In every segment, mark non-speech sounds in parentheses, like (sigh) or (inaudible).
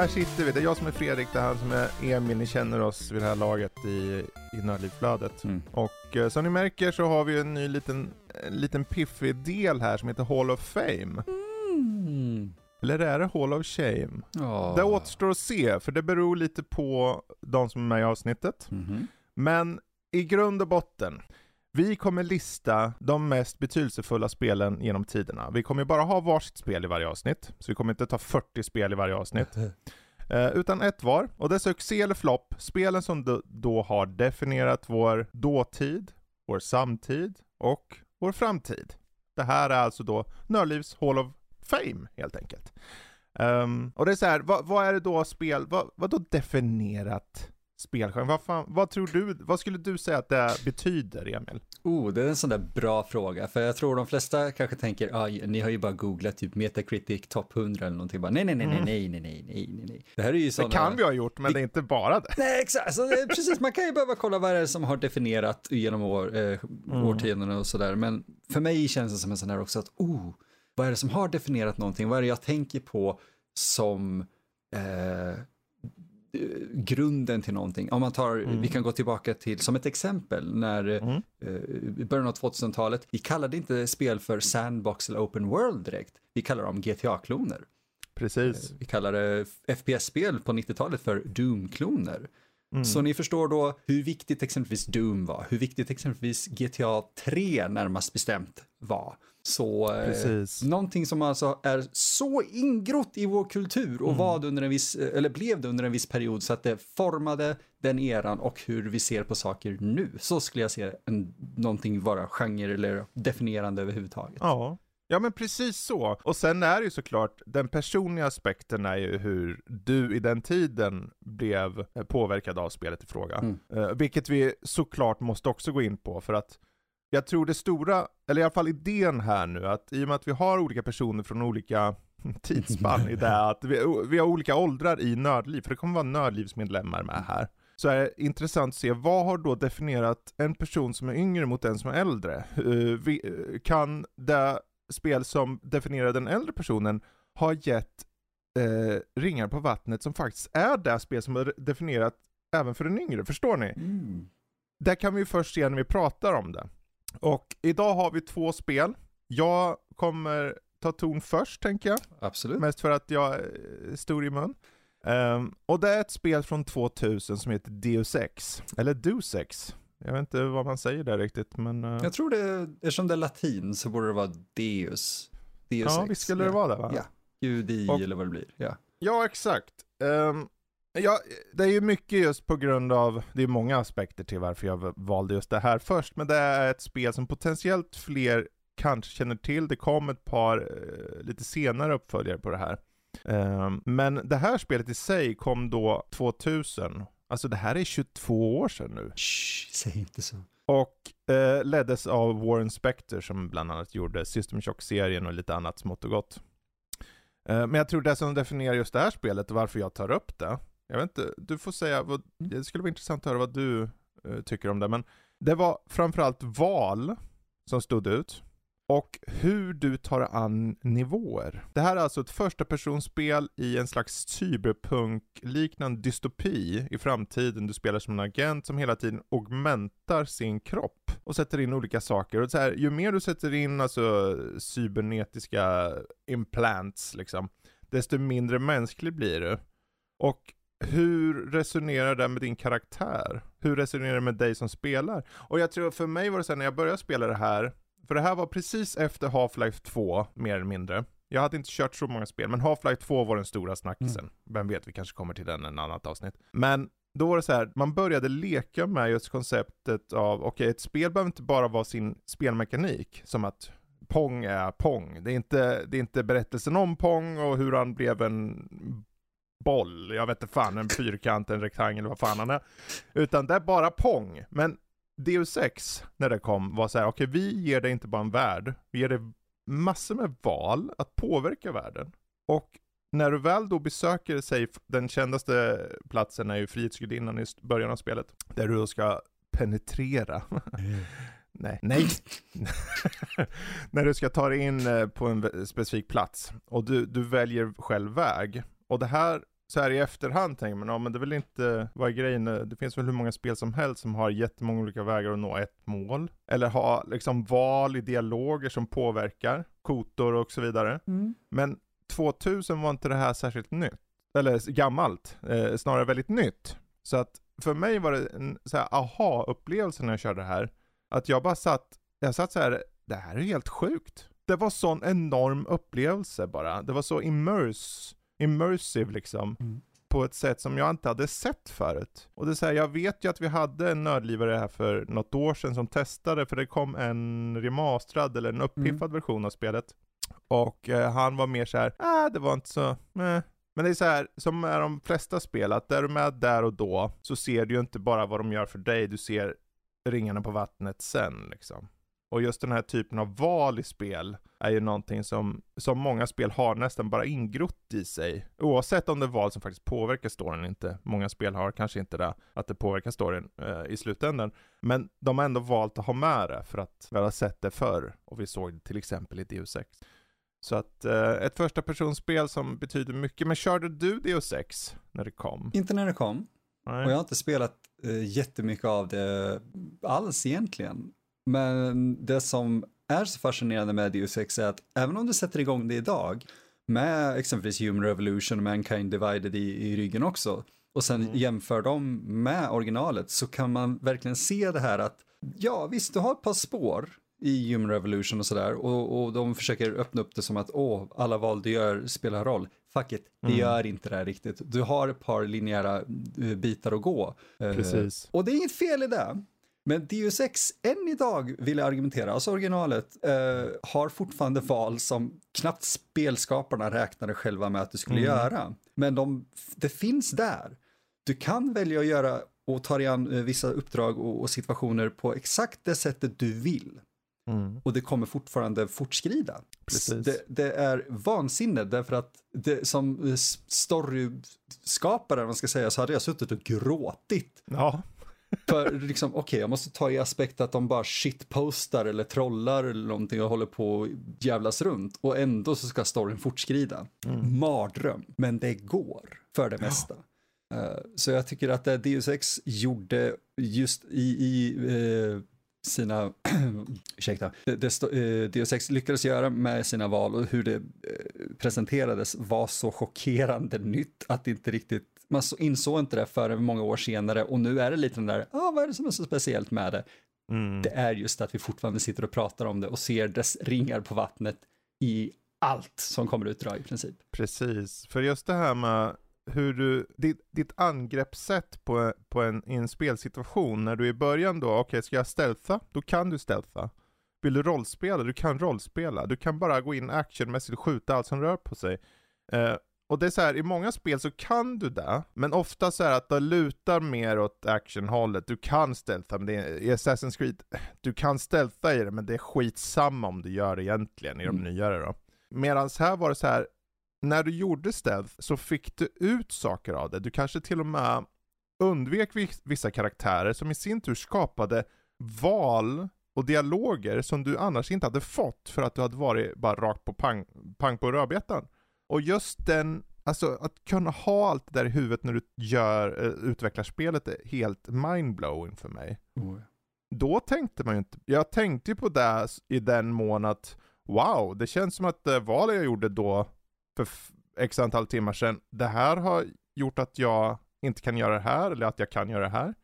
här sitter vi. Det är jag som är Fredrik, det är han som är Emil. Ni känner oss vid det här laget i, i Nördlivsflödet. Mm. Och eh, som ni märker så har vi en ny liten, en liten piffig del här som heter Hall of Fame. Mm. Eller är det Hall of Shame? Ja. Det återstår att se, för det beror lite på de som är med i avsnittet. Mhm. Men i grund och botten, vi kommer lista de mest betydelsefulla spelen genom tiderna. Vi kommer bara ha varsitt spel i varje avsnitt, så vi kommer inte ta 40 spel i varje avsnitt. (laughs) Eh, utan ett var. Och det är succé eller flopp, spelen som då, har definierat vår dåtid, vår samtid och vår framtid. Det här är alltså då Nördlivs Hall of Fame, helt enkelt. Ehm, och det är så här, vad, vad är det då spel, vad, vad då definierat spelgenre? Vad, fan, vad tror du, vad skulle du säga att det betyder, Emil? Oh, det är en sån där bra fråga, för jag tror de flesta kanske tänker, ah, ni har ju bara googlat typ Metacritic Top 100 eller någonting, bara nej, nej, nej, nej, nej, nej, nej, nej, nej, nej. Det här är ju såna... Det kan vi ha gjort, men det är inte bara det. Nej, exakt, alltså, det precis, man kan ju behöva kolla vad det är som har definierat genom år, eh, årtionden och sådär, men för mig känns det som en sån här också att, oh, vad är det som har definierat någonting, vad är det jag tänker på som eh, grunden till någonting. Om man tar, vi kan gå tillbaka till, som ett exempel, när Mm. eh, början av 2000-talet, vi kallade inte spel för sandbox eller open world direkt, vi kallar dem GTA-kloner. Precis. Vi kallade FPS-spel på 90-talet för Doom-kloner. Mm. Så ni förstår då hur viktigt exempelvis Doom var, hur viktigt exempelvis GTA 3 närmast bestämt var. Så eh, Precis. någonting som alltså är så ingrott i vår kultur och Mm. var det under en viss, eller blev det under en viss period så att det formade den eran och hur vi ser på saker nu. Så skulle jag se en, någonting vara genre eller definierande överhuvudtaget. Ja. Ja men precis så. Och sen är det ju såklart, den personliga aspekten är ju hur du i den tiden blev eh, påverkad av spelet i fråga. Mm. Eh, vilket vi såklart måste också gå in på för att jag tror det stora, eller i alla fall idén här nu, att i och med att vi har olika personer från olika (laughs) tidsspann i det, att vi, vi har olika åldrar i nördliv, för det kommer vara nördlivsmedlemmar med här. Så är det intressant att se, vad har då definierat en person som är yngre mot en som är äldre? Eh, eh, kan det spel som definierar den äldre personen ha gett eh, ringar på vattnet som faktiskt är det spel som är definierat även för den yngre? Förstår ni? Mm. Det kan vi först se när vi pratar om det. Och idag har vi två spel. Jag kommer ta ton först tänker jag. Absolut. Mest för att jag är stor i mun. Ehm, och det är ett spel från 2000 som heter Deus Ex. Eller Deus Ex. Jag vet inte vad man säger där riktigt men... eh, Jag tror det, eftersom det är latin så borde det vara Deus. Deus ja, ex. visst skulle det vara det va? Ja. Gud i eller vad det blir. Ja. Ja, exakt. Ehm, ja, det är ju mycket just på grund av, det är många aspekter till varför jag valde just det här först, men det är ett spel som potentiellt fler kanske känner till. Det kom ett par eh, lite senare uppföljare på det här. Ehm, men det här spelet i sig kom då 2000. Alltså det här är 22 år sedan nu. Shh, säg inte så. Och eh, leddes av Warren Spector som bland annat gjorde System Shock-serien och lite annat smått och gott. Eh, men jag tror det som definierar just det här spelet och varför jag tar upp det, jag vet inte, du får säga, vad, det skulle vara intressant att höra vad du eh, tycker om det, men det var framförallt val som stod ut och hur du tar an nivåer. Det här är alltså ett första personspel i en slags cyberpunk-liknande dystopi i framtiden. Du spelar som en agent som hela tiden augmentar sin kropp och sätter in olika saker. Och så här, ju mer du sätter in alltså cybernetiska implants liksom, desto mindre mänsklig blir du. Och hur resonerar det med din karaktär? Hur resonerar det med dig som spelar? Och jag tror för mig var det så här, när jag började spela det här, för det här var precis efter Half-Life 2, mer eller mindre. Jag hade inte kört så många spel, men Half-Life 2 var den stora snackisen. Vem vet, vi kanske kommer till den i en annat avsnitt. Men då var det så här, man började leka med just konceptet av, okej, ett spel behöver inte bara vara sin spelmekanik, som att Pong är Pong. Det är, inte, det är inte berättelsen om Pong och hur han blev en boll, jag vet inte fan, en fyrkant, en rektangel, vad fan han är. Utan det är bara Pong. Men Deus Ex, när det kom, var så här, okej vi ger dig inte bara en värld, vi ger dig massor med val att påverka världen. Och när du väl då besöker, säg den kändaste platsen är ju Frihetsgudinnan i början av spelet, där du då ska penetrera. (laughs) Nej. Nej. (laughs) när du ska ta dig in eh, på en specifik plats och du, du väljer själv väg. Och det här så här i efterhand tänker man, ja men det är väl inte, vad är grejen? Det finns väl hur många spel som helst som har jättemånga olika vägar att nå ett mål. Eller ha liksom val i dialoger som påverkar, kotor och så vidare. Mm. Men 2000 var inte det här särskilt nytt. Eller gammalt, eh, snarare väldigt nytt. Så att för mig var det en så här aha-upplevelse när jag körde det här. Att jag bara satt, jag satt så här, det här är helt sjukt. Det var sån enorm upplevelse bara. Det var så immerse, immersive liksom. Mm. På ett sätt som jag inte hade sett förut. Och det är så här, jag vet ju att vi hade en nördlivare här för något år sedan som testade, för det kom en remasterad eller en uppiffad version av spelet. Och eh, han var mer så här, äh, det var inte så, eh. Men det är så här, som med de flesta spel, att är du med där och då, så ser du ju inte bara vad de gör för dig, du ser ringarna på vattnet sen liksom. Och just den här typen av val i spel är ju någonting som, som många spel har nästan bara ingrott i sig. Oavsett om det är val som faktiskt påverkar storyn inte. Många spel har kanske inte det, att det påverkar storyn eh, i slutändan. Men de har ändå valt att ha med det för att vi har sett det förr. Och vi såg det till exempel i Deus Ex. Så att eh, ett första personspel som betyder mycket. Men körde du Deus Ex när det kom? Inte när det kom. Nej. Och jag har inte spelat eh, jättemycket av det alls egentligen. Men det som är så fascinerande med Deus Ex är att även om du sätter igång det idag med exempelvis Human Revolution och Mankind Divided i, i ryggen också och sen Mm. jämför dem med originalet så kan man verkligen se det här att ja visst du har ett par spår i Human Revolution och sådär och, och de försöker öppna upp det som att åh alla val du gör spelar roll. Fuck it, det Mm. gör inte det här riktigt. Du har ett par linjära eh, bitar att gå. Eh, Precis. och det är inget fel i det. Men Deus Ex, än idag vill jag argumentera, alltså originalet, eh, har fortfarande val som knappt spelskaparna räknade själva med att du skulle Mm. göra. Men de, det finns där. Du kan välja att göra och ta dig an eh, vissa uppdrag och, och situationer på exakt det sättet du vill. Mm. Och det kommer fortfarande fortskrida. Det, det är vansinne därför att det, som eh, storyskapare, man ska säga, så hade jag suttit och gråtit Ja, för liksom, okej, jag måste ta i aspekt att de bara shitpostar eller trollar eller någonting och håller på och jävlas runt. Och ändå så ska storyn fortskrida. Mm. Mardröm, men det går för det mesta. Eh, så jag tycker att det Deus Ex gjorde just i, i eh, sina, (clears throat) ursäkta, det, det, eh, Deus Ex lyckades göra med sina val och hur det eh, presenterades var så chockerande nytt att det inte riktigt, man så, insåg inte det förrän många år senare och nu är det lite den där, ah, vad är det som är så speciellt med det? mm. Det är just att vi fortfarande sitter och pratar om det och ser dess ringar på vattnet i allt som kommer ut idag i princip. Precis, för just det här med hur du, ditt, ditt angreppssätt på, på en, i en spelsituation, när du i början då, okej ska jag stealtha? Då kan du stealtha. Vill du rollspela? Du kan rollspela. Du kan bara gå in actionmässigt och skjuta allt som rör på sig. Eh, och det är så här, i många spel så kan du det, men ofta så är det att det lutar mer åt actionhållet. Du kan stealtha, men det är, i Assassin's Creed, du kan stealtha i det, men det är skitsamma om du gör det egentligen i de Mm. nyare då. Medan här var det så här, när du gjorde stealth så fick du ut saker av det. Du kanske till och med undvek vis- vissa karaktärer som i sin tur skapade val och dialoger som du annars inte hade fått för att du hade varit bara rakt på pang, pang på rödbetan. Och just den, alltså att kunna ha allt det där i huvudet när du gör, eh, utvecklar spelet är helt mindblowing för mig. Då tänkte man ju inte, jag tänkte ju på det i den mån att wow, det känns som att det valet jag gjorde då för x antal timmar sedan, det här har gjort att jag inte kan göra det här eller att jag kan göra det här.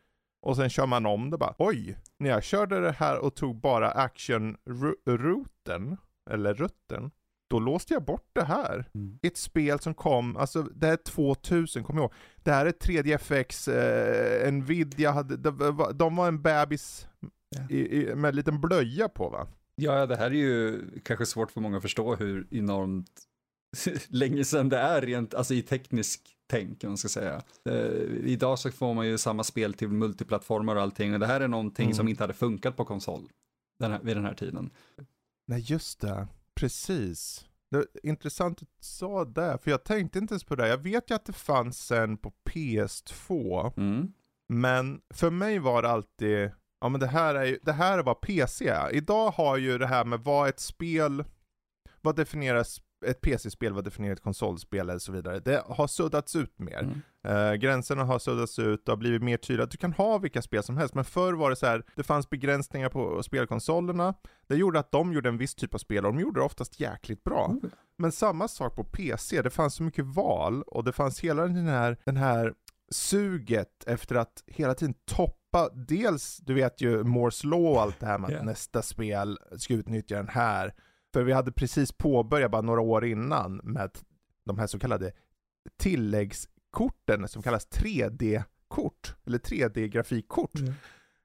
Och sen kör man om det bara, oj, när jag körde det här och tog bara action-ruten, eller rutten, då låste jag bort det här. Mm. Ett spel som kom, alltså det är 2000, kom ihåg. Det här är 3DFX, eh, Nvidia hade, de, var- de var en bebis i, i, med en liten blöja på va? Ja, det här är ju kanske svårt för många att förstå hur enormt (laughs) länge sedan det är rent, alltså i teknisk tänk, om man ska säga. Eh, idag så får man ju samma spel till multiplattformar och allting, och det här är någonting Mm. som inte hade funkat på konsol den här, vid den här tiden. Nej just det, precis. Intressant att du sa det, för jag tänkte inte ens på det. Jag vet ju att det fanns en på PS2, Mm. men för mig var det alltid, ja men det här är ju, det här är vad PC är. Idag har ju det här med vad ett spel, vad definieras ett PC-spel, vad definierar ett konsolspel eller så vidare. Det har suddats ut mer. Mm. Eh, gränserna har suddats ut, det har blivit mer tydligt. Du kan ha vilka spel som helst, men förr var det så här, det fanns begränsningar på spelkonsolerna. Det gjorde att de gjorde en viss typ av spel, och de gjorde det oftast jäkligt bra. Oh, Men samma sak på PC, det fanns så mycket val, och det fanns hela den här, den här suget efter att hela tiden toppa, dels, du vet ju Moores Law och allt det här med att nästa spel ska utnyttja den här. För vi hade precis påbörjat bara några år innan med de här så kallade tilläggskorten som kallas 3D-kort, eller 3D-grafikkort. Mm.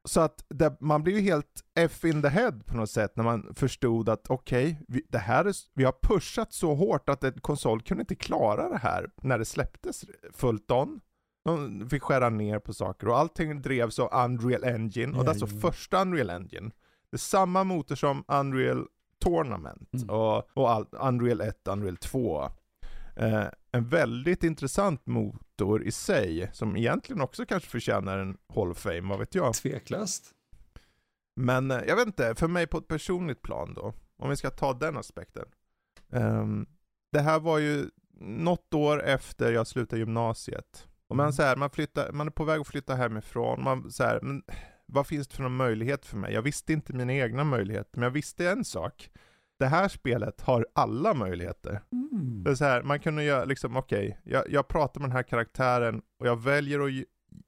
Så att det, man blev ju helt F in the head på något sätt när man förstod att okej, vi, det här är, vi har pushat så hårt att en konsol kunde inte klara det här när det släpptes fullt on. De fick skära ner på saker och allting drevs av Unreal Engine och det är alltså första Unreal Engine. Det är samma motor som Unreal Tournament Mm. och, och all, Unreal 1, Unreal 2. Eh, en väldigt intressant motor i sig, som egentligen också kanske förtjänar en Hall of Fame, vad vet jag. Tveklöst. Men eh, jag vet inte, för mig på ett personligt plan då, om vi ska ta den aspekten. Ehm, det här var ju något år efter jag slutade gymnasiet. Och man, Mm. så här, man, flyttar, man är på väg att flytta hemifrån, man så här, men vad finns det för någon möjlighet för mig? Jag visste inte mina egna möjligheter, men jag visste en sak. Det här spelet har alla möjligheter. Mm. Det är så här, man kunde göra liksom, okej, jag, jag pratar med den här karaktären och jag väljer att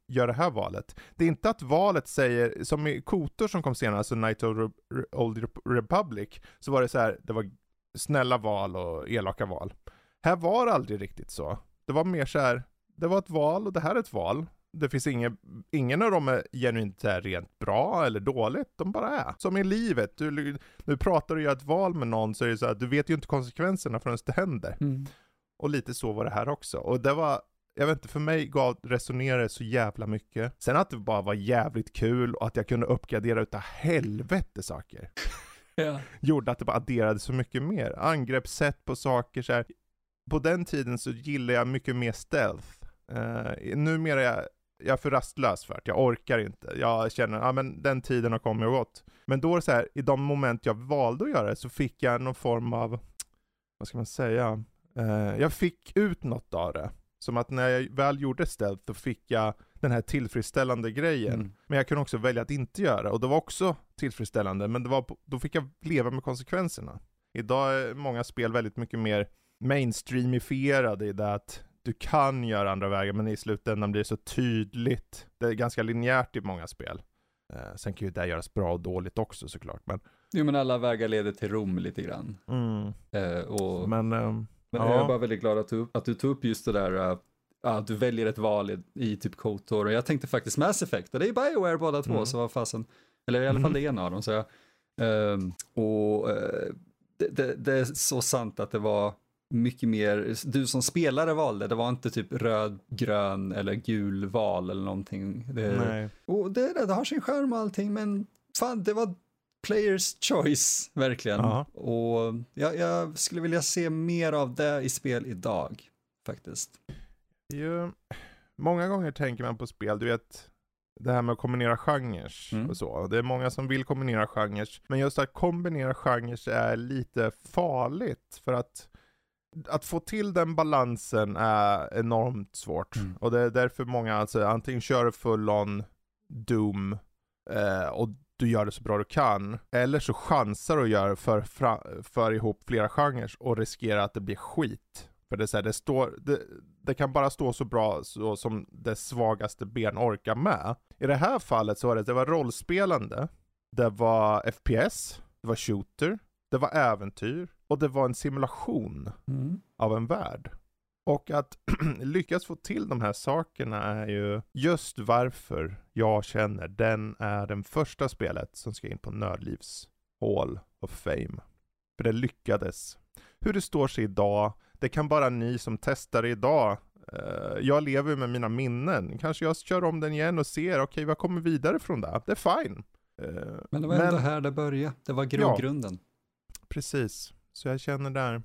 göra det här valet. Det är inte att valet säger, som i Kotor som kom senare, alltså Night of Re- Old Rep- Republic, så var det så här, det var snälla val och elaka val. Här var det aldrig riktigt så. Det var mer så här, det var ett val och det här är ett val. Det finns ingen, ingen av dem är genuint här rent bra eller dåligt, de bara är. Som i livet, du, nu pratar du gör ett val med någon så är det så här, du vet ju inte konsekvenserna förrän det händer. Mm. Och lite så var det här också. Och det var, jag vet inte, för mig gav, resonerade så jävla mycket. Sen att det bara var jävligt kul och att jag kunde uppgradera utav helvete saker. (laughs) Ja. Gjorde att det bara adderade så mycket mer. Angreppssätt på saker så här. På den tiden så gillade jag mycket mer stealth. Uh, numera är jag, är för rastlös för att jag orkar inte. Jag känner, ja men den tiden har kommit och gått. Men då det så här, i de moment jag valde att göra det så fick jag någon form av, vad ska man säga, Eh, jag fick ut något av det. Som att när jag väl gjorde stealth då fick jag den här tillfredsställande grejen. Mm. Men jag kunde också välja att inte göra och det var också tillfredsställande. Men det var, då fick jag leva med konsekvenserna. Idag är många spel väldigt mycket mer mainstreamifierade i det att du kan göra andra vägar men i slutändan blir det så tydligt. Det är ganska linjärt i många spel. Eh, sen kan ju det göras bra och dåligt också såklart. Men, Jo, men alla vägar leder till Rom lite grann. mm, Eh, och, men ehm, men ja. jag är bara väldigt glad att du, att du tog upp just det där, uh, att du väljer ett val i, i typ KOTOR. Och jag tänkte faktiskt Mass Effect, och det är Bioware båda två, Mm. så vad fasen. Eller i alla fall Mhm. det ena av dem. Så jag, ehm, och eh, det, det, det är så sant att det var mycket mer, du som spelare valde, det var inte typ röd, grön eller gul val eller någonting. Det, nej. och det, det har sin skärm och allting, men fan, det var players choice, verkligen. Ja. Och jag, jag skulle vilja se mer av det i spel idag, faktiskt. Ju, många gånger tänker man på spel, du vet, det här med att kombinera genrer Mm. och så. Det är många som vill kombinera genrer, men just att kombinera genrer är lite farligt för att att få till den balansen är enormt svårt. Mm. Och det är därför många alltså, antingen kör full on Doom eh, och du gör det så bra du kan. Eller så chansar du och gör för, fra, för ihop flera genrer och riskerar att det blir skit. För det, är så här, det, står, det, det kan bara stå så bra så som det svagaste ben orkar med. I det här fallet så var det, det var rollspelande, det var FPS, det var shooter, det var äventyr och det var en simulation av en värld. Och att (clears throat) lyckas få till de här sakerna är ju just varför jag känner den är den första spelet som ska in på Nördlivs Hall of Fame. För det lyckades. Hur det står sig idag, det kan bara ni som testar idag. Eh, Jag lever med mina minnen. Kanske jag kör om den igen och ser, okej vad kommer vidare från det? Det är fine. Eh, Men det var ändå här det började, det var grogrunden. Precis, så jag känner där.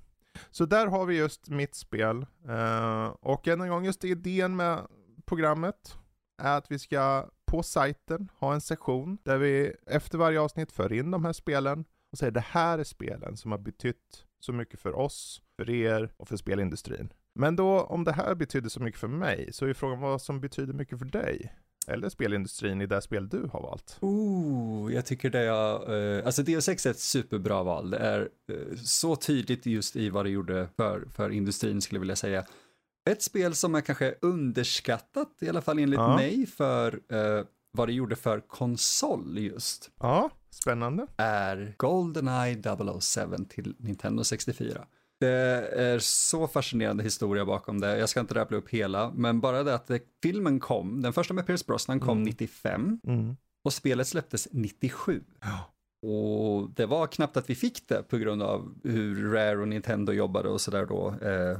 Så där har vi just mitt spel. Uh, och än en gång, just idén med programmet är att vi ska på sajten ha en sektion där vi efter varje avsnitt för in de här spelen och säger det här är spelen som har betytt så mycket för oss för er och för spelindustrin. Men då, om det här betyder så mycket för mig, så är frågan vad som betyder mycket för dig? Eller spelindustrin i det spel du har valt? Oh, jag tycker det är, eh, alltså Deus Ex är ett superbra val. Det är eh, så tydligt just i vad det gjorde för, för industrin skulle jag vilja säga. Ett spel som är kanske underskattat, i alla fall enligt Ja. mig, för eh, vad det gjorde för konsol just, Ja, spännande. är Goldeneye 007 till Nintendo 64. Det är så fascinerande historia bakom det. Jag ska inte rabbla upp hela, men bara det att det, filmen kom, den första med Pierce Brosnan kom Mm. 95 Mm. och spelet släpptes 97. Ja. Och det var knappt att vi fick det på grund av hur Rare och Nintendo jobbade och sådär då. Eh,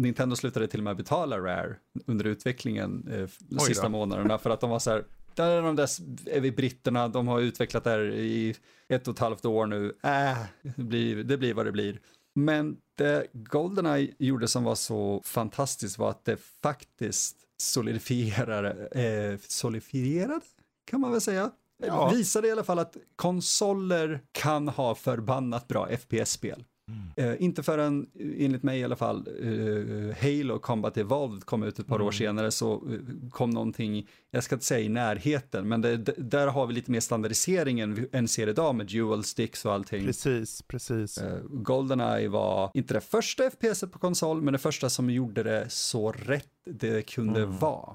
Nintendo slutade till och med betala Rare under utvecklingen eh, de sista månaderna för att de var så här, där är de där är vi britterna, de har utvecklat det här i ett och ett halvt år nu, äh, det blir, det blir vad det blir. Men det Goldeneye gjorde som var så fantastiskt var att det faktiskt solidifierade, eh, solidifierade kan man väl säga. Ja. Visade i alla fall att konsoler kan ha förbannat bra FPS-spel. Eh, inte förrän, eh, enligt mig i alla fall, eh, Halo Combat Evolved kom ut ett par år senare så eh, kom någonting, jag ska inte säga i närheten, men det, där har vi lite mer standardisering än vi än ser idag med dual sticks och allting. Precis, precis. Eh, Goldeneye var inte det första FPS på konsol, men det första som gjorde det så rätt det kunde Mm. vara.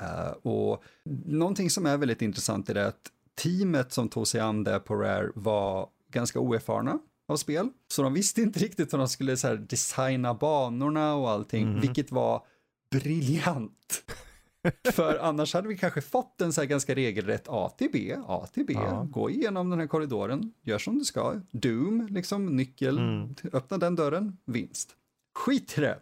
Eh, och någonting som är väldigt intressant är det att teamet som tog sig an det på Rare var ganska oerfarna av spel. Så de visste inte riktigt hur de skulle så designa banorna och allting, Mm. vilket var briljant. (laughs) För annars hade vi kanske fått en så här ganska regelrätt A till B, A till B, Ja. gå igenom den här korridoren, gör som du ska, Doom, liksom nyckel, Mm. öppna den dörren, vinst. Skit i det.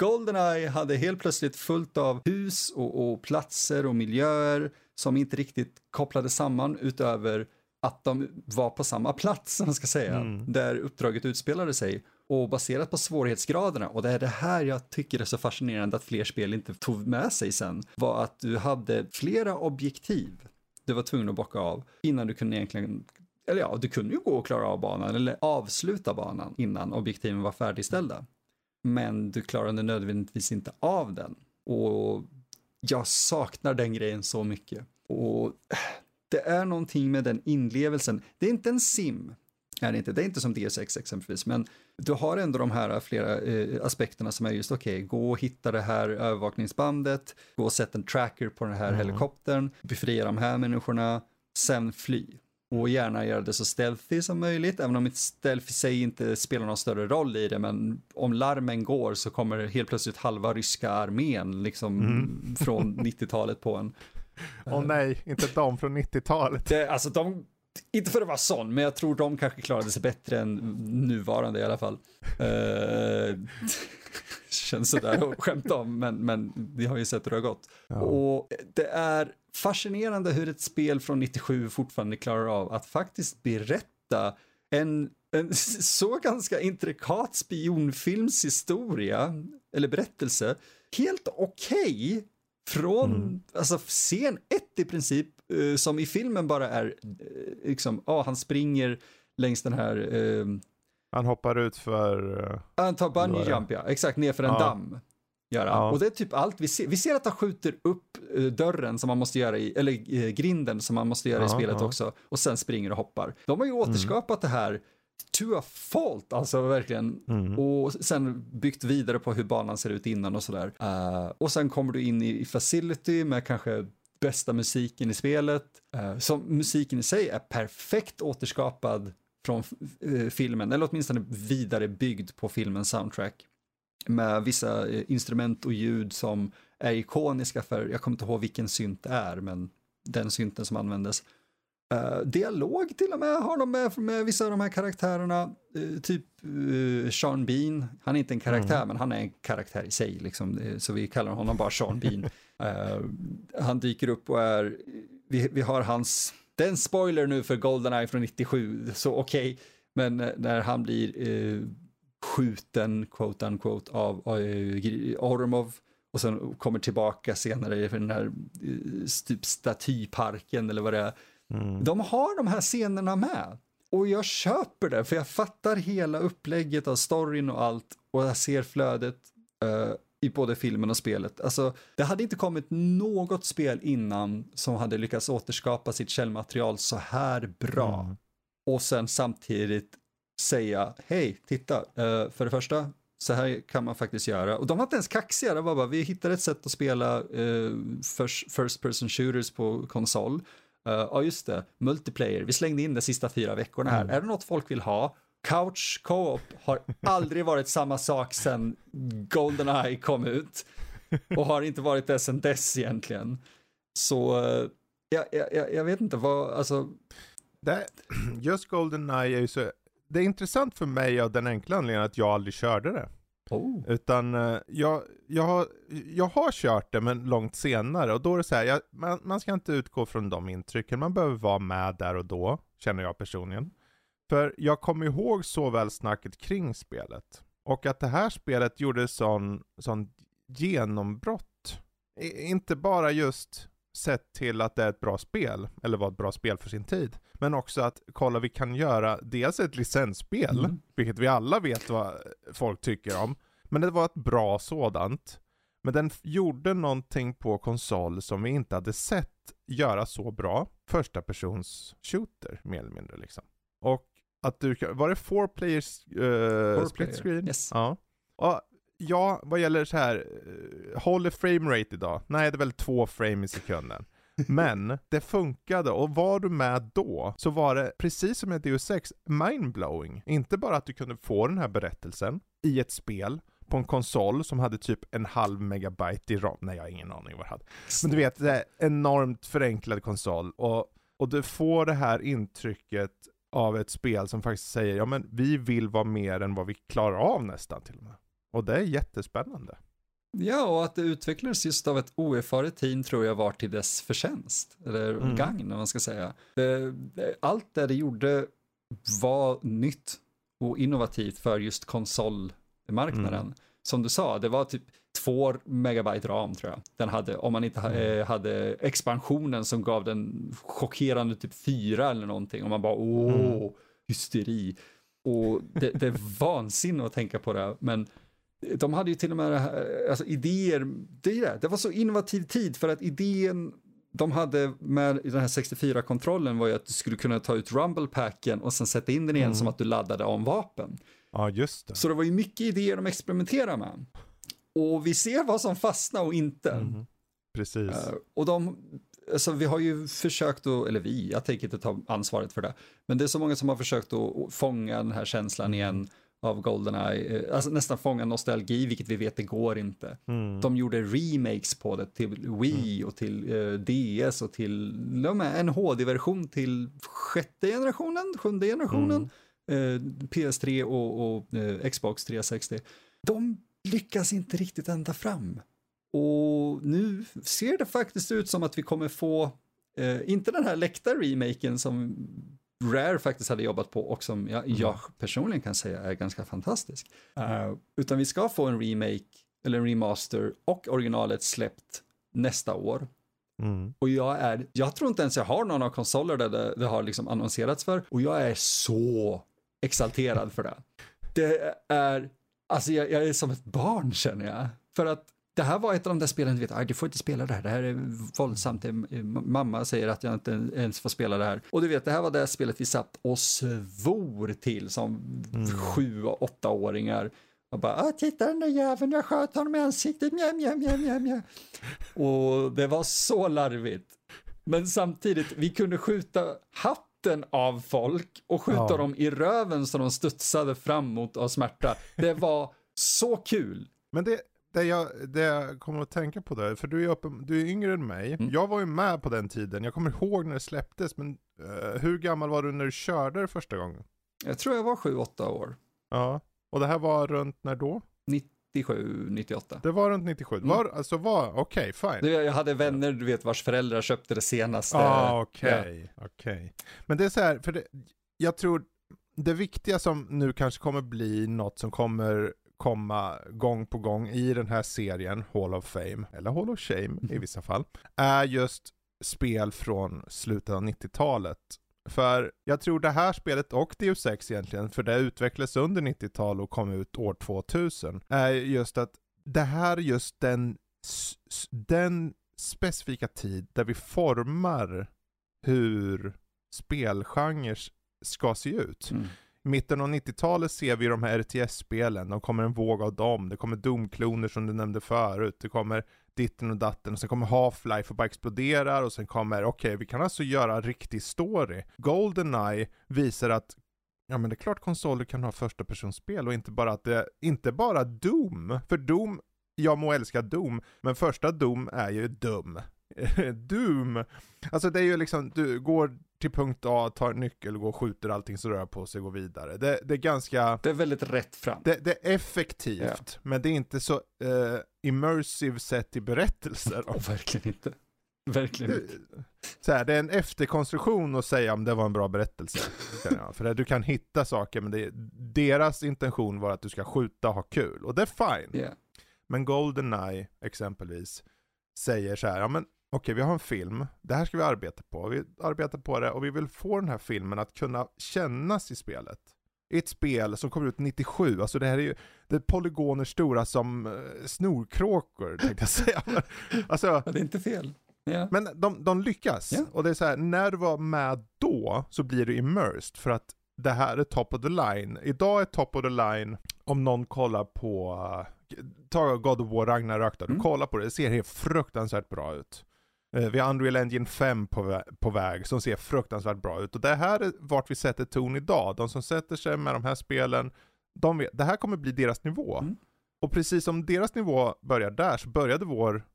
Goldeneye hade helt plötsligt fullt av hus och, och platser och miljöer som inte riktigt kopplade samman utöver att de var på samma plats, som man ska säga, Mm. där uppdraget utspelade sig. Och baserat på svårighetsgraderna, och det är det här jag tycker är så fascinerande att fler spel inte tog med sig sen, var att du hade flera objektiv du var tvungen att bocka av innan du kunde egentligen eller ja, du kunde ju gå och klara av banan eller avsluta banan innan objektiven var färdigställda. Men du klarade nödvändigtvis inte av den. Och jag saknar den grejen så mycket. Och det är någonting med den inlevelsen. Det är inte en sim, är det inte. Det är inte som DSX exempelvis, men du har ändå de här flera eh, aspekterna som är just okej, gå och hitta det här övervakningsbandet, gå och sätta en tracker på den här Mm. helikoptern, befria de här människorna, sen fly. Och gärna göra det så stealthy som möjligt, även om ett stealth i sig inte spelar någon större roll i det, men om larmen går så kommer helt plötsligt halva ryska armén liksom Mm. från 90-talet på en. Åh nej, inte de från 90-talet. Det, alltså de, inte för att vara sån, men jag tror de kanske klarade sig bättre än nuvarande i alla fall. Uh, (laughs) känns sådär att skämta om, men, men vi har ju sett hur det har gått. Ja. Och det är fascinerande hur ett spel från 97 fortfarande klarar av att faktiskt berätta en, en (laughs) så ganska intrikat spionfilmshistoria, eller berättelse, helt okej från Mm. alltså, scen ett i princip, eh, som i filmen bara är, eh, liksom, ja, han springer längs den här, eh, Han hoppar ut för... eh, han tar bungee jump, ja, exakt, nerför en Ja. damm. Göra. Ja. Och det är typ allt vi ser. Vi ser att han skjuter upp dörren som man måste göra i, eller grinden som man måste göra i Ja, spelet ja. Mm. också. Och sen springer och hoppar. De har ju återskapat det här to a fault, alltså verkligen. Mm. Och sen byggt vidare på hur banan ser ut innan och sådär. Eh, och sen kommer du in i, i Facility med kanske bästa musiken i spelet. Uh, som musiken i sig är perfekt återskapad från eh, filmen, eller åtminstone vidare byggd på filmens soundtrack. Med vissa instrument och ljud som är ikoniska för, jag kommer inte ihåg vilken synt det är, men den synten som användes. Eh, dialog till och med har de med, med vissa av de här karaktärerna. Eh, typ uh, Sean Bean, han är inte en karaktär men han är en karaktär i sig liksom. Så vi kallar honom bara Sean Bean. (laughs) Han dyker upp och är, vi, vi har hans, det är en spoiler nu för Goldeneye från 97, så okej. Men eh, när han blir skjuten, quote unquote, av uh, Ormov och sen kommer tillbaka senare i den här typ statyparken eller vad det är. Mm. De har de här scenerna med. Och jag köper det, för jag fattar hela upplägget av storyn och allt. och jag ser flödet uh, i både filmen och spelet. Alltså, det hade inte kommit något spel innan som hade lyckats återskapa sitt källmaterial så här bra. Mm. Och sen samtidigt säga, hej, titta, uh, för det första, så här kan man faktiskt göra. Och de var inte ens kaxiga, det var bara, vi hittade ett sätt att spela uh, first, first person shooters på konsol. Uh, ja, just det, multiplayer, vi slängde in de sista fyra veckorna här. Mm. Är det något folk vill ha? Couch co-op har aldrig varit samma sak sedan Goldeneye kom ut. Och har inte varit det sedan dess egentligen. Så uh, jag, jag, jag vet inte vad, alltså. Det, (clears throat) just Goldeneye är ju så det är intressant för mig av den enkla anledningen att jag aldrig körde det. Oh. Utan eh, jag, jag, har, jag har kört det men långt senare och då är det så här, jag, man, man, ska inte utgå från de intrycken, man behöver vara med där och då, känner jag personligen. För jag kommer ihåg så väl snacket kring spelet. Och att det här spelet gjorde sån, sån genombrott. I, inte bara just sett till att det är ett bra spel, eller var ett bra spel för sin tid. Men också att kolla vi kan göra dels ett licensspel, mm. vilket vi alla vet vad folk tycker om. Men det var ett bra sådant. Men den gjorde någonting på konsol som vi inte hade sett göra så bra. Första persons shooter, mer eller mindre liksom. Och att du var det four players uh, four split player. screen? Yes. Ja. Och ja, vad gäller så här, eh, håller frame rate idag? Nej, det är väl två frame i sekunden. Men det funkade och var du med då så var det precis som i Deus 6 mindblowing. Inte bara att du kunde få den här berättelsen i ett spel på en konsol som hade typ en halv megabyte i ram. Nej, jag har ingen aning vad det hade. Men du vet, det är enormt förenklad konsol och, och du får det här intrycket av ett spel som faktiskt säger ja men vi vill vara mer än vad vi klarar av nästan till och med. Och det är jättespännande. Ja, och att det utvecklades just av ett oerfaret team tror jag var till dess förtjänst, eller mm. gagn om man ska säga. Allt det det gjorde var nytt och innovativt för just konsolmarknaden. Mm. Som du sa, det var typ två megabyte ram tror jag. Den hade, om man inte mm. Eh, hade expansionen som gav den chockerande typ fyra eller någonting. Och man bara åh, mm. hysteri. Och det, det är vansinne att tänka på det. Men de hade ju till och med alltså, idéer, det, det, det var så innovativ tid för att idén de hade med den här 64-kontrollen var ju att du skulle kunna ta ut rumble-packen och sen sätta in den igen mm. som att du laddade om vapen. Ja, just det. Så det var ju mycket idéer de experimenterade med. Och vi ser vad som fastnar och inte. Mm. Precis. Uh, och de, alltså vi har ju försökt att, eller vi, jag tänker inte ta ansvaret för det, men det är så många som har försökt att fånga den här känslan mm. igen av Goldeneye, eh, alltså nästan fånga nostalgi, vilket vi vet det går inte. Mm. De gjorde remakes på det till Wii mm. och till uh, eh, DS och till en HD-version till sjätte generationen, sjunde generationen, mm. uh, PS3 och, och uh, Xbox 360. De lyckas inte riktigt ända fram. Och nu ser det faktiskt ut som att vi kommer få, inte den här läckta remaken som Rare faktiskt hade jobbat på och som jag, mm. jag personligen kan säga är ganska fantastisk. Uh, utan vi ska få en remake eller en remaster och originalet släppt nästa år. Mm. Och jag är, jag tror inte ens jag har någon av konsoler där det, det har liksom annonserats för och jag är så exalterad för det. Det är, alltså jag, jag är som ett barn känner jag. För att det här var ett av de där spelen, du vet, du får inte spela det här, det här är våldsamt, mamma säger att jag inte ens får spela det här. Och du vet, det här var det spelet vi satt och svor till som mm. sju och åttaåringar. Och bara, ah, titta den där jäveln, jag sköt honom i ansiktet, mjau, mjau, mjau, mjau, mjau. Och det var så larvigt. Men samtidigt, vi kunde skjuta hatten av folk och skjuta ja. dem i röven så de studsade framåt av smärta. Det var så kul. Men det, det jag, det jag kommer att tänka på där, för du är, uppe, du är yngre än mig. Mm. Jag var ju med på den tiden, jag kommer ihåg när det släpptes, men uh, hur gammal var du när du körde det första gången? Jag tror jag var 7-8 år. Ja, och det här var runt när då? 97, 98. Det var runt 97, mm. var, alltså var, okej, okay, fine. Jag hade vänner, du vet, vars föräldrar köpte det senaste. Ah, okej, okay, ja. okej. Okay. Men det är så här, för det, jag tror det viktiga som nu kanske kommer bli något som kommer komma gång på gång i den här serien, Hall of Fame, eller Hall of Shame i vissa fall, är just spel från slutet av 90-talet. För jag tror det här spelet och Deus Ex egentligen, för det utvecklades under 90-tal och kom ut år 2000, är just att det här är just den, den specifika tid där vi formar hur spelgenrer ska se ut. Mm. I mitten av 90-talet ser vi de här RTS-spelen, de kommer en våg av dem, det kommer Doom-kloner som du nämnde förut, det kommer ditten och datten, och sen kommer Half-Life och bara exploderar, och sen kommer, okej, okay, vi kan alltså göra riktig story. Goldeneye visar att Ja men det är klart konsoler kan ha första personspel och inte bara att det, inte bara Doom, för Doom, jag må älska Doom, men första Doom är ju dum. (laughs) Doom! Alltså det är ju liksom, du går till punkt A, tar nyckel, går och skjuter allting så rör på sig och går vidare. Det, det, är ganska... Det är väldigt rätt fram. Det, det är effektivt, ja. men det är inte så uh, immersive sett i berättelser. Oh, verkligen inte. Verkligen inte. Så här, det är en efterkonstruktion att säga om det var en bra berättelse. För du kan hitta saker, men det, deras intention var att du ska skjuta och ha kul. Och det är fine. Yeah. Men Goldeneye exempelvis säger så här, ja men okej, vi har en film, det här ska vi arbeta på, vi arbetar på det och vi vill få den här filmen att kunna kännas i spelet. I ett spel som kommer ut 97, alltså det här är ju, det är polygoner stora som uh, snorkråkor tänkte jag säga. (laughs) alltså, det är inte fel. Yeah. Men de, de lyckas. Yeah. Och det är så här, när du var med då så blir du immersed för att det här är top of the line. Idag är top of the line, om någon kollar på, uh, ta God of War Ragnarök då, mm. du kollar på det, det ser helt fruktansvärt bra ut. Eh, vi har Unreal Engine 5 på, vä på väg som ser fruktansvärt bra ut. Och det här är vart vi sätter ton idag. De som sätter sig med de här spelen, de vet, det här kommer bli deras nivå. Mm. Och precis som deras nivå börjar där så började vår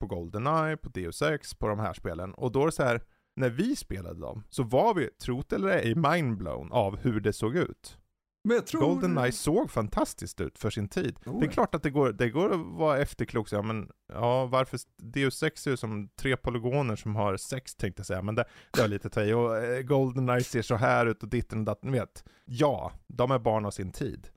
på Goldeneye, på Deus Ex, på de här spelen. Och då är det så här, när vi spelade dem så var vi, trot eller ej, mindblown av hur det såg ut. Men jag tror... Goldeneye såg fantastiskt ut för sin tid. Oh, det är klart att det går, det går att vara efterklok, ja, men ja, varför Deus 6 ser ut som tre polygoner som har sex tänkte jag säga, men det, det var lite taj. Och eh, Goldeneye ser så här ut och ditten och datten, vet. Ja, de är barn av sin tid.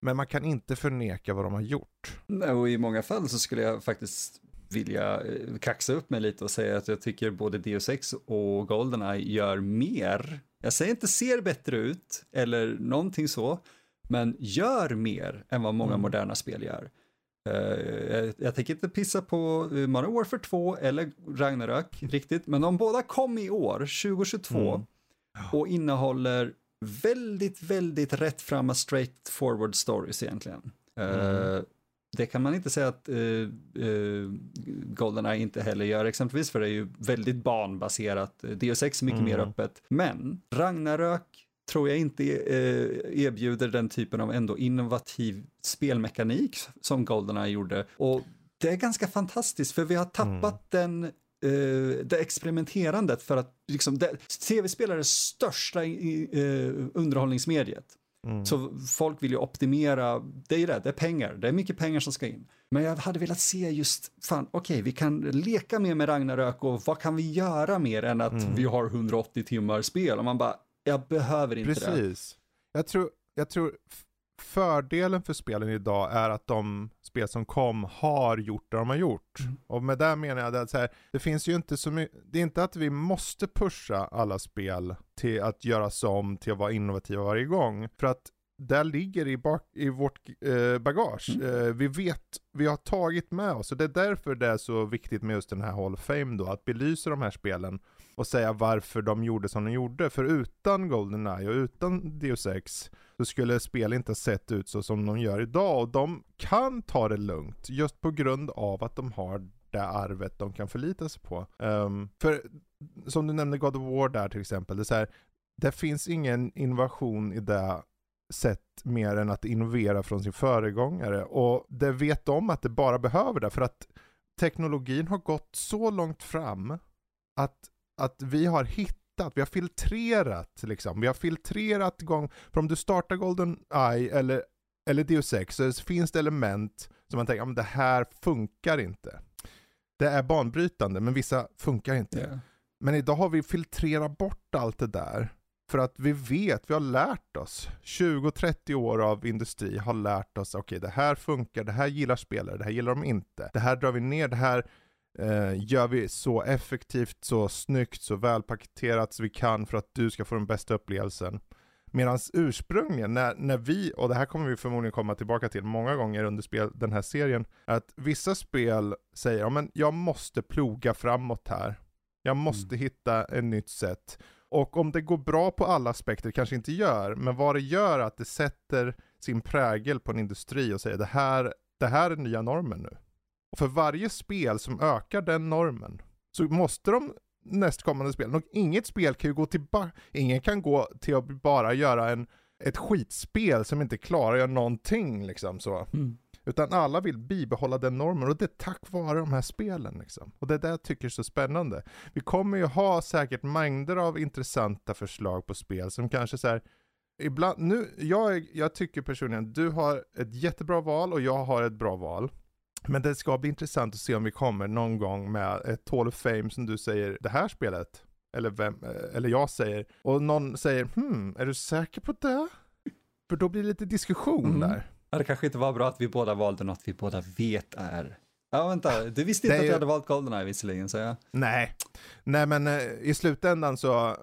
Men man kan inte förneka vad de har gjort. Nej, och i många fall så skulle jag faktiskt vilja eh, kaxa upp mig lite och säga att jag tycker både Deus 6 och Goldeneye gör mer jag säger inte ser bättre ut eller någonting så, men gör mer än vad många mm. moderna spel gör. Uh, jag, jag tänker inte pissa på uh, Modern Warfare 2 eller Ragnarök riktigt, men de båda kom i år, 2022, mm. och innehåller väldigt, väldigt rättframma straight forward stories egentligen. Uh, det kan man inte säga att uh, uh, Goldeneye inte heller gör exempelvis, för det är ju väldigt banbaserat. Deus Ex är mycket mm. mer öppet. Men Ragnarök tror jag inte uh, erbjuder den typen av ändå innovativ spelmekanik som Goldeneye gjorde. Och det är ganska fantastiskt, för vi har tappat mm. den Uh, det experimenterandet för att liksom, tv-spel är största uh, underhållningsmediet. Mm. Så folk vill ju optimera, det är ju det, det är pengar, det är mycket pengar som ska in. Men jag hade velat se just, fan okej, okay, vi kan leka mer med Ragnarök och vad kan vi göra mer än att mm. vi har 180 timmar spel? Och man bara, jag behöver inte Precis. det. Precis. Jag tror, jag tror fördelen för spelen idag är att de spel som kom har gjort det de har gjort. Mm. Och med det menar jag att så här, det finns ju inte så mycket, det är inte att vi måste pusha alla spel till att göras om till att vara innovativa varje gång. För att där ligger i, bak, i vårt eh, bagage. Mm. Eh, vi vet, vi har tagit med oss, och det är därför det är så viktigt med just den här Hall of Fame då, att belysa de här spelen och säga varför de gjorde som de gjorde. För utan Goldeneye och utan Deus Ex så skulle spel inte sett ut så som de gör idag. Och de kan ta det lugnt just på grund av att de har det arvet de kan förlita sig på. Um, för som du nämnde God of War där till exempel, det, är så här, det finns ingen innovation i det sätt mer än att innovera från sin föregångare. Och det vet de att det bara behöver det, för att teknologin har gått så långt fram att, att vi har hittat vi har filtrerat liksom. Vi har filtrerat gång, för om du startar Golden Eye eller, eller Deus Ex så finns det element som man tänker, ja, det här funkar inte. Det är banbrytande, men vissa funkar inte. Yeah. Men idag har vi filtrerat bort allt det där. För att vi vet, vi har lärt oss. 20-30 år av industri har lärt oss, okej okay, det här funkar, det här gillar spelare, det här gillar de inte. Det här drar vi ner, det här gör vi så effektivt, så snyggt, så välpaketerat så vi kan för att du ska få den bästa upplevelsen. Medan ursprungligen, när, när vi, och det här kommer vi förmodligen komma tillbaka till många gånger under spel, den här serien, att vissa spel säger ja men jag måste ploga framåt här. Jag måste mm. hitta ett nytt sätt. Och om det går bra på alla aspekter, kanske inte gör, men vad det gör är att det sätter sin prägel på en industri och säger det här, det här är nya normen nu. För varje spel som ökar den normen så måste de nästkommande spelen, och inget spel kan ju gå tillbaka, ingen kan gå till att bara göra en, ett skitspel som inte klarar någonting liksom så. Mm. Utan alla vill bibehålla den normen och det är tack vare de här spelen. Liksom. Och det är det jag tycker är så spännande. Vi kommer ju ha säkert mängder av intressanta förslag på spel som kanske så här, ibland, nu, jag, jag tycker personligen, du har ett jättebra val och jag har ett bra val. Men det ska bli intressant att se om vi kommer någon gång med ett Hall of Fame som du säger, det här spelet, eller, vem, eller jag säger, och någon säger, hmm, är du säker på det? För då blir det lite diskussion mm. där. Ja, det kanske inte var bra att vi båda valde något vi båda vet är. Ja, vänta, du visste inte Nej, att du hade valt Goldeneye visserligen, så jag. Nej, Nej men eh, i slutändan så,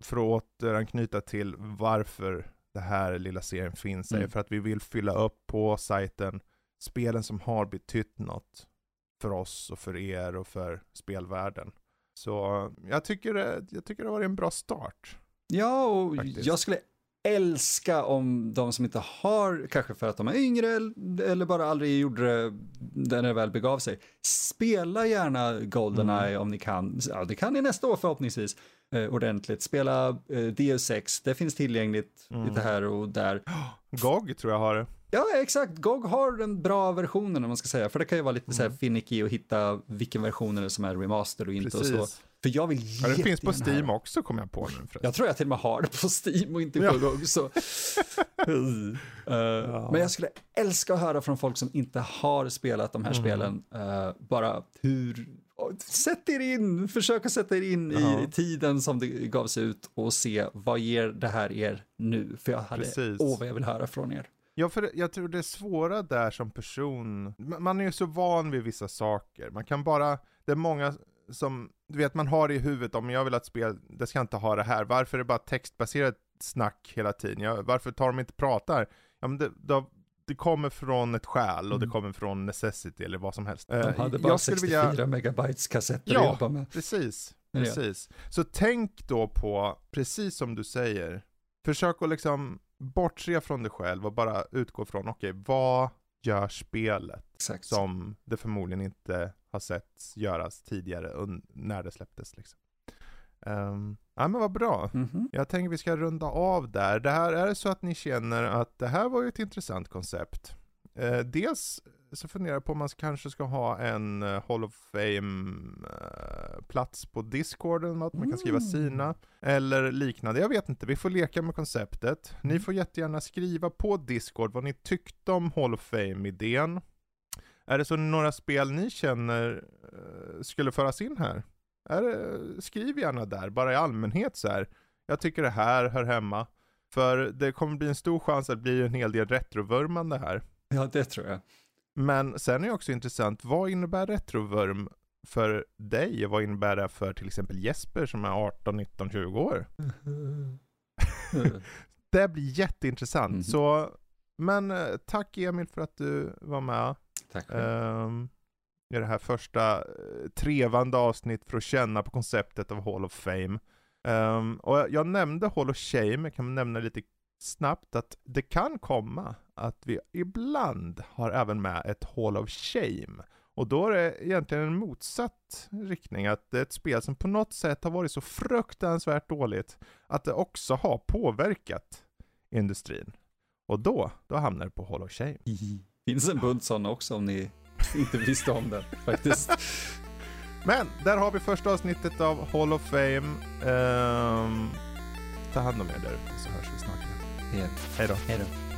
för att återanknyta till varför det här lilla serien finns, mm. är för att vi vill fylla upp på sajten spelen som har betytt något för oss och för er och för spelvärlden. Så jag tycker, jag tycker det var en bra start. Ja, och faktiskt. jag skulle älska om de som inte har, kanske för att de är yngre eller bara aldrig gjorde det när det väl begav sig, spela gärna Goldeneye mm. om ni kan. Ja, det kan ni nästa år förhoppningsvis eh, ordentligt. Spela eh, Deus 6, det finns tillgängligt mm. lite här och där. (gasps) GOG tror jag har det. Ja, exakt. GOG har den bra versionen om man ska säga, för det kan ju vara lite mm. så här mm. finicky att hitta vilken version som är remaster och inte Precis. och så. För jag vill ja, Det finns på Steam här. också kommer jag på nu. Förresten. Jag tror jag till och med har det på Steam och inte på ja. GOG. Så. uh, (laughs) ja. Men jag skulle älska att höra från folk som inte har spelat de här mm. spelen, uh, bara hur Sätt er in, försök att sätta er in ja. i tiden som det gavs ut och se vad ger det här er nu? För jag hade, Precis. åh vad jag vill höra från er. Ja, för jag tror det svåra där som person, man är ju så van vid vissa saker. Man kan bara, det är många som, du vet man har det i huvudet om jag vill att spel, det ska inte ha det här. Varför är det bara textbaserat snack hela tiden? Ja, varför tar de inte pratar? Ja, men det, då, det kommer från ett skäl och mm. det kommer från necessity eller vad som helst. De eh, hade bara 64 vilja... megabytes kassetter ja, att jobba med. Precis, precis. Ja. Så tänk då på, precis som du säger, försök att liksom bortse från dig själv och bara utgå från, okej, okay, vad gör spelet? Exakt. Som det förmodligen inte har setts göras tidigare när det släpptes liksom. Um, ja men vad bra. Mm -hmm. Jag tänker vi ska runda av där. Det här, är det så att ni känner att det här var ju ett intressant koncept? Uh, dels så funderar jag på om man kanske ska ha en uh, Hall of Fame-plats uh, på Discorden, att man kan skriva mm. sina, eller liknande. Jag vet inte, vi får leka med konceptet. Ni mm. får jättegärna skriva på Discord vad ni tyckte om Hall of Fame-idén. Är det så några spel ni känner uh, skulle föras in här? Är skriv gärna där, bara i allmänhet så här. Jag tycker det här hör hemma. För det kommer bli en stor chans att det blir en hel del retrovurmande här. (laughs) Ja, det tror jag. Men sen är det också intressant, vad innebär retrovurm för dig? Vad innebär det för till exempel Jesper som är 18, 19, 20 år? (laughs) det blir jätteintressant. Mm. Så, men eh, tack Emil för att du var med. Tack um, i det här första eh, trevande avsnitt för att känna på konceptet av Hall of Fame. Um, och jag, jag, nämnde Hall of Shame, jag kan nämna lite snabbt att det kan komma att vi ibland har även med ett Hall of Shame. Och då är det egentligen en motsatt riktning, att det är ett spel som på något sätt har varit så fruktansvärt dåligt att det också har påverkat industrin. Och då, då hamnar det på Hall of Shame. Finns en bunt sådana också om ni (laughs) inte visste om det faktiskt. (laughs) Men där har vi första avsnittet av Hall of Fame. Um, ta hand om er där så hörs vi snart igen. Hej då. Hej då.